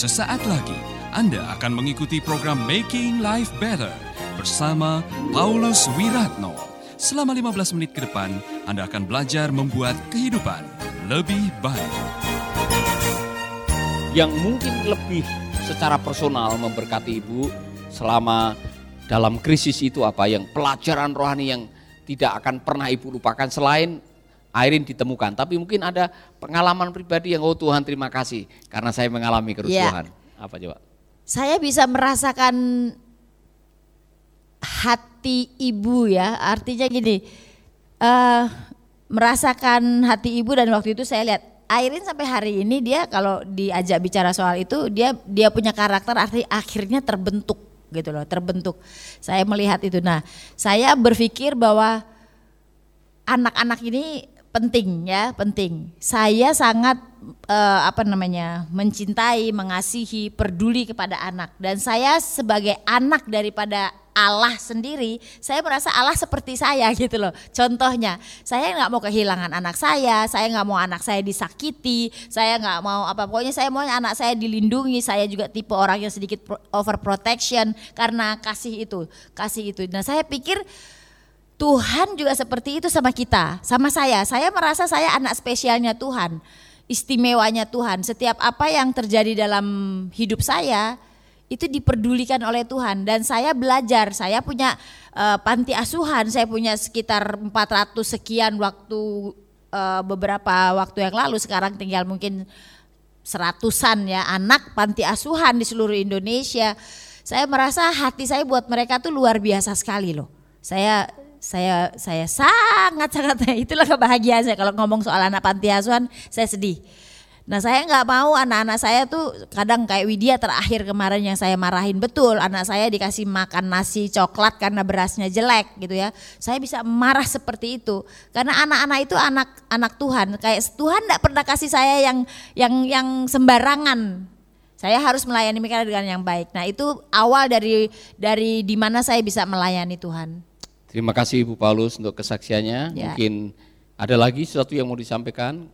Sesaat lagi Anda akan mengikuti program Making Life Better bersama Paulus Wiratno. Selama 15 menit ke depan, Anda akan belajar membuat kehidupan lebih baik. Yang mungkin lebih secara personal memberkati Ibu selama dalam krisis itu apa yang pelajaran rohani yang tidak akan pernah Ibu lupakan selain Airin ditemukan. Tapi mungkin ada pengalaman pribadi yang oh Tuhan terima kasih karena saya mengalami kerusuhan. Ya. Apa coba? Saya bisa merasakan hati ibu ya. Artinya gini, uh, merasakan hati ibu dan waktu itu saya lihat Airin sampai hari ini dia kalau diajak bicara soal itu dia dia punya karakter arti akhirnya terbentuk gitu loh, terbentuk. Saya melihat itu. Nah, saya berpikir bahwa anak-anak ini penting ya, penting. Saya sangat uh, apa namanya? mencintai, mengasihi, peduli kepada anak dan saya sebagai anak daripada Allah sendiri, saya merasa Allah seperti saya gitu loh. Contohnya, saya nggak mau kehilangan anak saya, saya nggak mau anak saya disakiti, saya nggak mau apa pokoknya saya mau anak saya dilindungi. Saya juga tipe orang yang sedikit overprotection karena kasih itu, kasih itu. Nah saya pikir Tuhan juga seperti itu sama kita, sama saya. Saya merasa saya anak spesialnya Tuhan, istimewanya Tuhan. Setiap apa yang terjadi dalam hidup saya itu diperdulikan oleh Tuhan dan saya belajar. Saya punya uh, panti asuhan, saya punya sekitar 400 sekian waktu uh, beberapa waktu yang lalu. Sekarang tinggal mungkin seratusan ya anak panti asuhan di seluruh Indonesia. Saya merasa hati saya buat mereka tuh luar biasa sekali loh. Saya saya saya sangat sangat itulah kebahagiaan saya kalau ngomong soal anak panti asuhan saya sedih. Nah saya nggak mau anak-anak saya tuh kadang kayak Widya terakhir kemarin yang saya marahin betul anak saya dikasih makan nasi coklat karena berasnya jelek gitu ya. Saya bisa marah seperti itu karena anak-anak itu anak anak Tuhan kayak Tuhan tidak pernah kasih saya yang yang yang sembarangan. Saya harus melayani mereka dengan yang baik. Nah itu awal dari dari di mana saya bisa melayani Tuhan. Terima kasih Ibu Paulus untuk kesaksiannya. Ya. Mungkin ada lagi sesuatu yang mau disampaikan?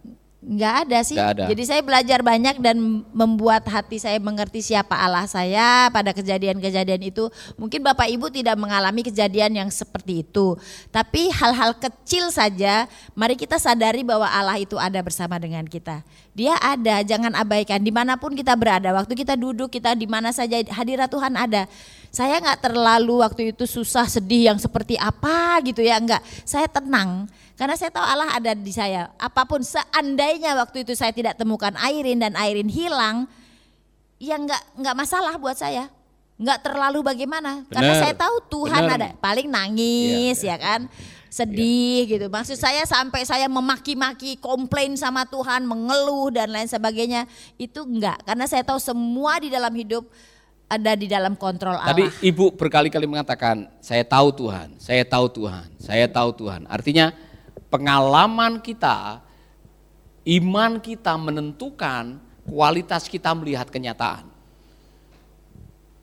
Enggak ada sih. Enggak ada. Jadi saya belajar banyak dan membuat hati saya mengerti siapa Allah saya pada kejadian-kejadian itu. Mungkin Bapak Ibu tidak mengalami kejadian yang seperti itu. Tapi hal-hal kecil saja, mari kita sadari bahwa Allah itu ada bersama dengan kita. Dia ada, jangan abaikan di mana pun kita berada. Waktu kita duduk, kita di mana saja hadirat Tuhan ada. Saya nggak terlalu waktu itu susah sedih yang seperti apa gitu ya enggak. Saya tenang karena saya tahu Allah ada di saya. Apa pun seandainya waktu itu saya tidak temukan Airin dan Airin hilang, ya enggak enggak masalah buat saya. Enggak terlalu bagaimana. Bener. Karena saya tahu Tuhan Bener. ada. Paling nangis ya, ya. ya kan sedih ya. gitu. Maksud saya sampai saya memaki-maki, komplain sama Tuhan, mengeluh dan lain sebagainya, itu enggak. Karena saya tahu semua di dalam hidup ada di dalam kontrol Allah. Tapi ibu berkali-kali mengatakan, saya tahu Tuhan, saya tahu Tuhan, saya tahu Tuhan. Artinya pengalaman kita, iman kita menentukan kualitas kita melihat kenyataan.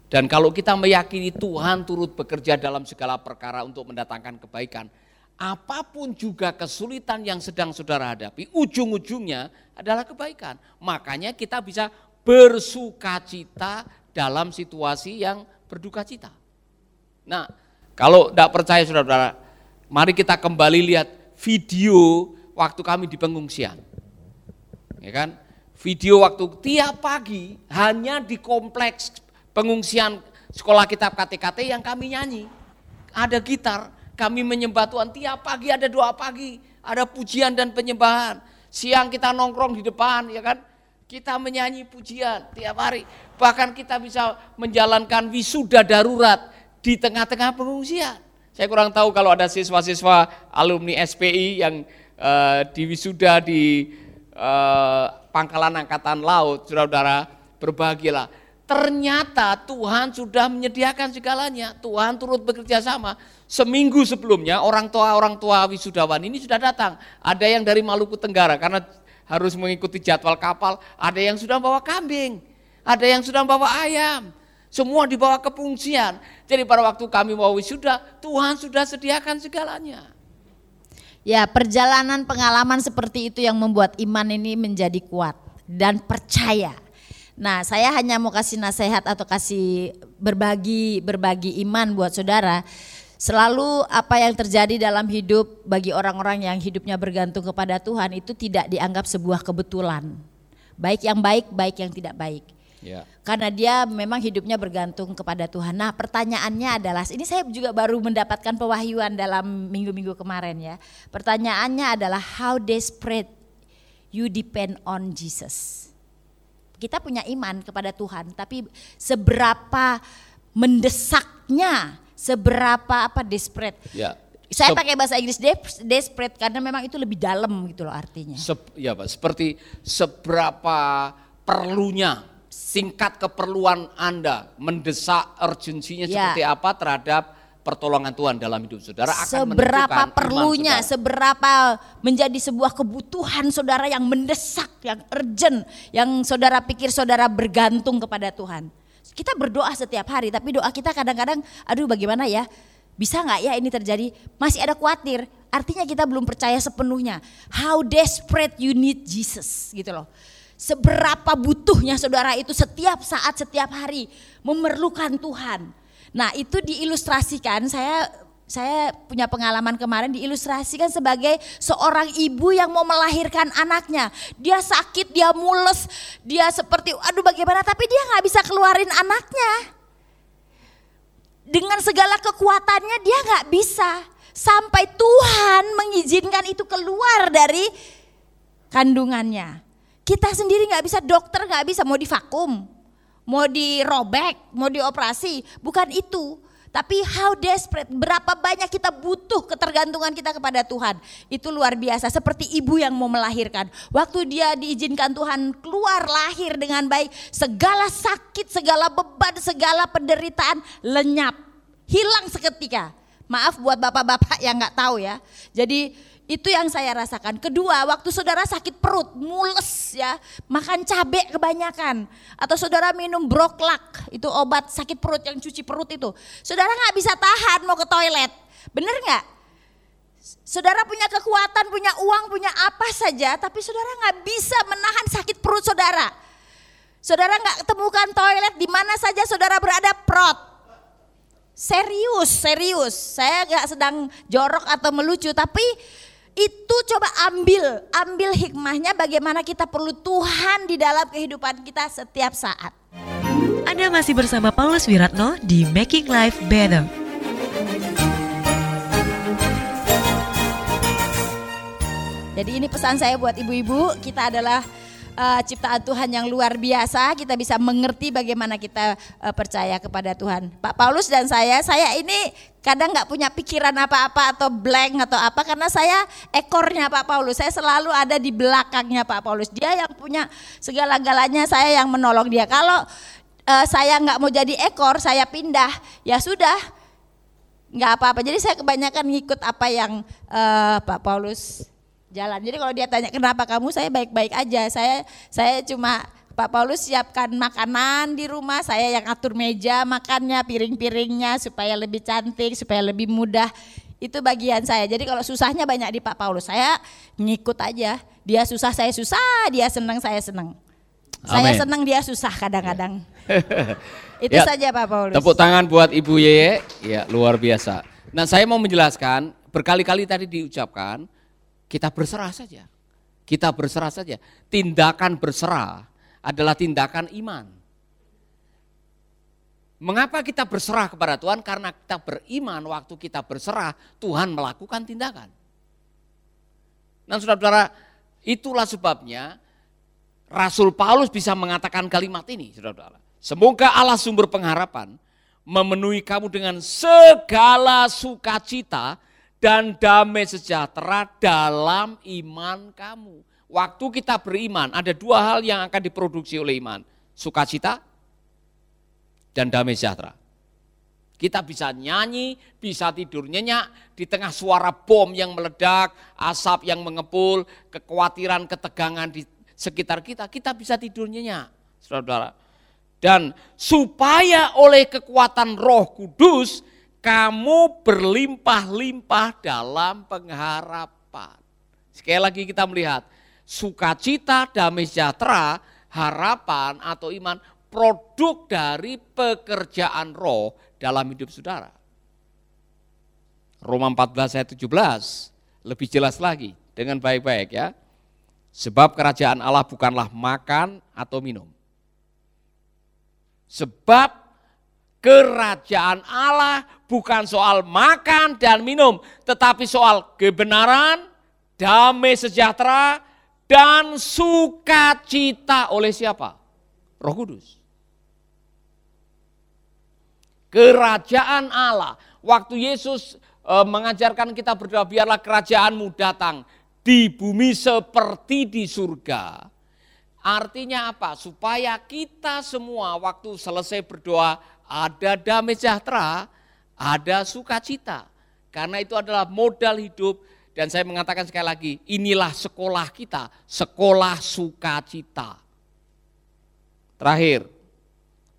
Dan kalau kita meyakini Tuhan turut bekerja dalam segala perkara untuk mendatangkan kebaikan, apa pun juga kesulitan yang sedang saudara hadapi, ujung-ujungnya adalah kebaikan. Makanya kita bisa bersuka cita dalam situasi yang berduka cita. Nah, kalau tidak percaya saudara-saudara, mari kita kembali lihat video waktu kami di pengungsian. Ya kan? Video waktu tiap pagi hanya di kompleks pengungsian sekolah kitab KTKT yang kami nyanyi. Ada gitar, kami menyembah Tuhan tiap pagi ada doa pagi, ada pujian dan penyembahan. Siang kita nongkrong di depan, ya kan? Kita menyanyi pujian tiap hari. Bahkan kita bisa menjalankan wisuda darurat di tengah-tengah pengungsian. Saya kurang tahu kalau ada siswa-siswa alumni SPI yang uh, di wisuda di uh, Pangkalan Angkatan Laut, saudara-saudara, berbahagialah. Ternyata Tuhan sudah menyediakan segalanya. Tuhan turut bekerja sama. Seminggu sebelumnya orang tua orang tua wisudawan ini sudah datang. Ada yang dari Maluku Tenggara karena harus mengikuti jadwal kapal. Ada yang sudah bawa kambing, ada yang sudah bawa ayam. Semua dibawa ke pengungsian. Jadi pada waktu kami mau wisuda, Tuhan sudah sediakan segalanya. Ya, perjalanan pengalaman seperti itu yang membuat iman ini menjadi kuat dan percaya. Nah, saya hanya mau kasih nasihat atau kasih berbagi berbagi iman buat saudara. Selalu apa yang terjadi dalam hidup bagi orang-orang yang hidupnya bergantung kepada Tuhan itu tidak dianggap sebuah kebetulan. Baik yang baik, baik yang tidak baik. Ya. Karena dia memang hidupnya bergantung kepada Tuhan. Nah pertanyaannya adalah, ini saya juga baru mendapatkan pewahyuan dalam minggu-minggu kemarin ya. Pertanyaannya adalah how desperate you depend on Jesus. Kita punya iman kepada Tuhan, tapi seberapa mendesaknya, seberapa apa desperate. Ya. Saya Sep- pakai bahasa Inggris des- desperate karena memang itu lebih dalam gitu loh artinya. Sep- ya Pak, seperti seberapa perlunya singkat keperluan Anda mendesak urgensinya Ya. seperti apa terhadap pertolongan Tuhan dalam hidup saudara akan seberapa perlunya, saudara. seberapa menjadi sebuah kebutuhan saudara yang mendesak, yang urgent, yang saudara pikir saudara bergantung kepada Tuhan. Kita berdoa setiap hari, tapi doa kita kadang-kadang, aduh bagaimana ya, bisa nggak ya ini terjadi? Masih ada khawatir, artinya kita belum percaya sepenuhnya. How desperate you need Jesus, gitu loh. Seberapa butuhnya saudara itu setiap saat, setiap hari memerlukan Tuhan. Nah itu diilustrasikan, saya saya punya pengalaman kemarin diilustrasikan sebagai seorang ibu yang mau melahirkan anaknya. Dia sakit, dia mules, dia seperti aduh bagaimana tapi dia nggak bisa keluarin anaknya. Dengan segala kekuatannya dia nggak bisa. Sampai Tuhan mengizinkan itu keluar dari kandungannya. Kita sendiri nggak bisa, dokter nggak bisa mau divakum, mau dirobek, mau dioperasi, bukan itu. Tapi how desperate, berapa banyak kita butuh ketergantungan kita kepada Tuhan. Itu luar biasa, seperti ibu yang mau melahirkan. Waktu dia diizinkan Tuhan keluar lahir dengan baik, segala sakit, segala beban, segala penderitaan lenyap, hilang seketika. Maaf buat bapak-bapak yang nggak tahu ya. Jadi itu yang saya rasakan. Kedua, waktu saudara sakit perut, mules ya, makan cabai kebanyakan. Atau saudara minum broklak, itu obat sakit perut yang cuci perut itu. Saudara nggak bisa tahan mau ke toilet. Bener nggak? Saudara punya kekuatan, punya uang, punya apa saja, tapi saudara nggak bisa menahan sakit perut saudara. Saudara nggak ketemukan toilet di mana saja saudara berada prot. Serius, serius. Saya nggak sedang jorok atau melucu, tapi itu coba ambil, ambil hikmahnya bagaimana kita perlu Tuhan di dalam kehidupan kita setiap saat. Anda masih bersama Paulus Wiratno di Making Life Better. Jadi ini pesan saya buat ibu-ibu, kita adalah uh, ciptaan Tuhan yang luar biasa, kita bisa mengerti bagaimana kita uh, percaya kepada Tuhan. Pak Paulus dan saya, saya ini kadang nggak punya pikiran apa-apa atau blank atau apa karena saya ekornya Pak Paulus, saya selalu ada di belakangnya Pak Paulus. Dia yang punya segala-galanya, saya yang menolong dia. Kalau uh, saya nggak mau jadi ekor, saya pindah, ya sudah, nggak apa-apa. Jadi saya kebanyakan ngikut apa yang uh, Pak Paulus jalan. Jadi kalau dia tanya kenapa kamu, saya baik-baik aja. Saya saya cuma Pak Paulus siapkan makanan di rumah, saya yang atur meja makannya, piring-piringnya supaya lebih cantik, supaya lebih mudah. Itu bagian saya. Jadi kalau susahnya banyak di Pak Paulus, saya ngikut aja. Dia susah, saya susah, dia senang, saya senang. Saya senang, dia susah kadang-kadang. Itu Ya, saja Pak Paulus. Tepuk tangan buat Ibu Yeye, ya luar biasa. Nah saya mau menjelaskan, berkali-kali tadi diucapkan, kita berserah saja. Kita berserah saja. Tindakan berserah adalah tindakan iman. Mengapa kita berserah kepada Tuhan? Karena kita beriman waktu kita berserah, Tuhan melakukan tindakan. Nah saudara-saudara, itulah sebabnya Rasul Paulus bisa mengatakan kalimat ini, saudara-saudara. Semoga Allah sumber pengharapan memenuhi kamu dengan segala sukacita dan damai sejahtera dalam iman kamu. Waktu kita beriman, ada dua hal yang akan diproduksi oleh iman. Sukacita dan damai sejahtera. Kita bisa nyanyi, bisa tidur nyenyak di tengah suara bom yang meledak, asap yang mengepul, kekhawatiran, ketegangan di sekitar kita, kita bisa tidur nyenyak, saudara-saudara. Dan supaya oleh kekuatan roh kudus, kamu berlimpah-limpah dalam pengharapan. Sekali lagi kita melihat, sukacita, damai sejahtera harapan atau iman produk dari pekerjaan roh dalam hidup saudara. Roma 14 ayat 17 lebih jelas lagi dengan baik-baik ya. Sebab kerajaan Allah bukanlah makan atau minum. Sebab kerajaan Allah bukan soal makan dan minum, tetapi soal kebenaran, damai sejahtera, dan sukacita oleh siapa? Roh Kudus. Kerajaan Allah. Waktu Yesus e, mengajarkan kita berdoa, biarlah kerajaanmu datang di bumi seperti di surga. Artinya apa? Supaya kita semua waktu selesai berdoa ada damai sejahtera, ada sukacita. Karena itu adalah modal hidup dan saya mengatakan sekali lagi, inilah sekolah kita, sekolah sukacita. Terakhir,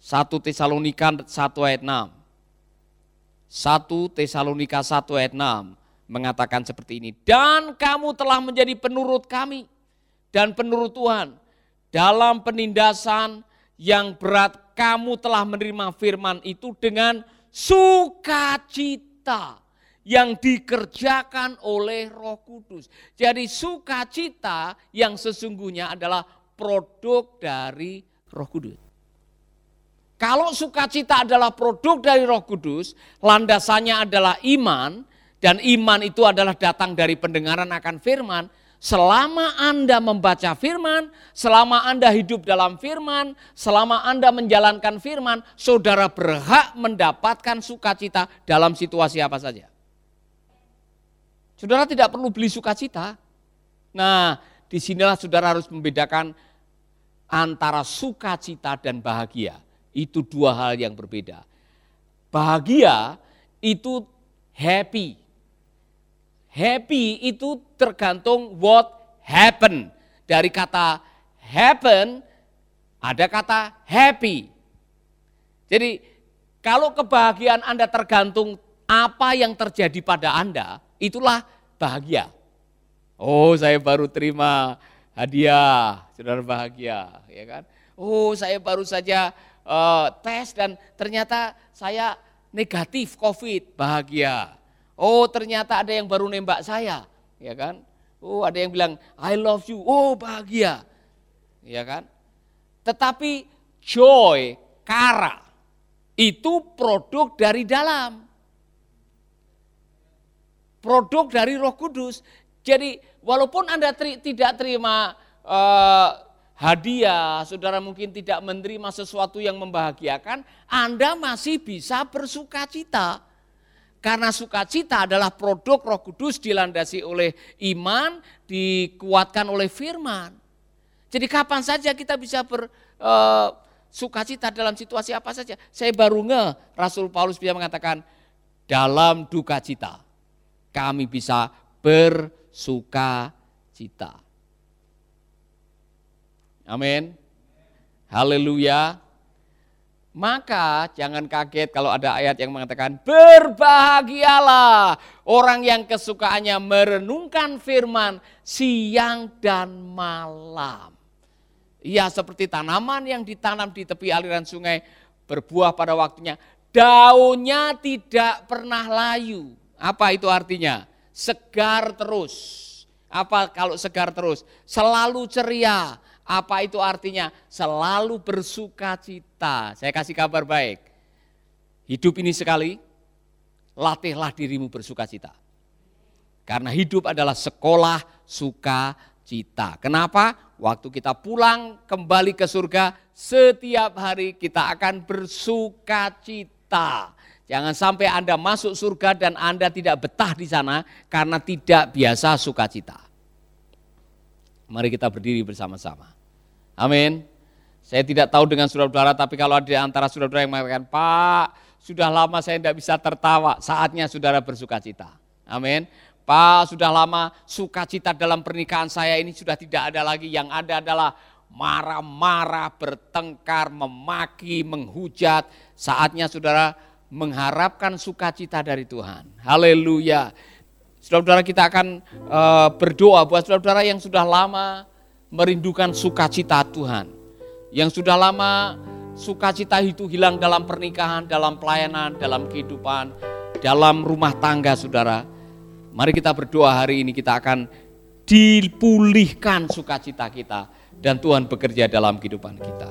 1 Tesalonika 1 ayat 6. 1 Tesalonika 1 ayat 6 mengatakan seperti ini. Dan kamu telah menjadi penurut kami dan penurut Tuhan. Dalam penindasan yang berat kamu telah menerima firman itu dengan sukacita yang dikerjakan oleh Roh Kudus. Jadi sukacita yang sesungguhnya adalah produk dari Roh Kudus. Kalau sukacita adalah produk dari Roh Kudus, landasannya adalah iman, dan iman itu adalah datang dari pendengaran akan firman. Selama Anda membaca firman, selama Anda hidup dalam firman, selama Anda menjalankan firman, saudara berhak mendapatkan sukacita dalam situasi apa saja. Saudara tidak perlu beli sukacita. Nah, di sinilah saudara harus membedakan antara sukacita dan bahagia itu dua hal yang berbeda. Bahagia itu happy. Happy itu tergantung what happen. Dari kata happen ada kata happy. Jadi kalau kebahagiaan Anda tergantung apa yang terjadi pada Anda, itulah bahagia. Oh, saya baru terima hadiah, saudara bahagia, ya kan? Oh, saya baru saja uh, tes dan ternyata saya negatif COVID, bahagia. Oh ternyata ada yang baru nembak saya, ya kan? Oh ada yang bilang I love you, oh bahagia, ya kan? Tetapi joy, kara, itu produk dari dalam. Produk dari roh kudus. Jadi walaupun Anda teri, tidak terima uh, hadiah, saudara mungkin tidak menerima sesuatu yang membahagiakan, Anda masih bisa bersuka cita. Karena sukacita adalah produk roh kudus dilandasi oleh iman, dikuatkan oleh firman. Jadi kapan saja kita bisa bersukacita eh, dalam situasi apa saja. Saya baru nge, Rasul Paulus bisa mengatakan, dalam duka cita kami bisa bersuka cita. Amin. Haleluya. Maka jangan kaget kalau ada ayat yang mengatakan berbahagialah orang yang kesukaannya merenungkan firman siang dan malam. Ia seperti tanaman yang ditanam di tepi aliran sungai berbuah pada waktunya. Daunnya tidak pernah layu. Apa itu artinya? Segar terus. Apa kalau segar terus? Selalu ceria apa itu artinya? Selalu bersuka cita. Saya kasih kabar baik. Hidup ini sekali, latihlah dirimu bersuka cita. Karena hidup adalah sekolah sukacita. Kenapa? Waktu kita pulang kembali ke surga, setiap hari kita akan bersuka cita. Jangan sampai Anda masuk surga dan Anda tidak betah di sana karena tidak biasa sukacita. Mari kita berdiri bersama-sama. Amin. Saya tidak tahu dengan saudara-saudara, tapi kalau ada antara saudara-saudara yang mengatakan, Pak, sudah lama saya tidak bisa tertawa, saatnya saudara bersuka cita. Amin. Pak, sudah lama sukacita dalam pernikahan saya ini sudah tidak ada lagi. Yang ada adalah marah-marah, bertengkar, memaki, menghujat. Saatnya saudara mengharapkan sukacita dari Tuhan. Haleluya. Saudara-saudara kita akan uh, berdoa buat saudara-saudara yang sudah lama merindukan sukacita Tuhan. Yang sudah lama sukacita itu hilang dalam pernikahan, dalam pelayanan, dalam kehidupan, dalam rumah tangga saudara. Mari kita berdoa hari ini kita akan dipulihkan sukacita kita dan Tuhan bekerja dalam kehidupan kita.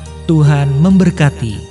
Tuhan memberkati.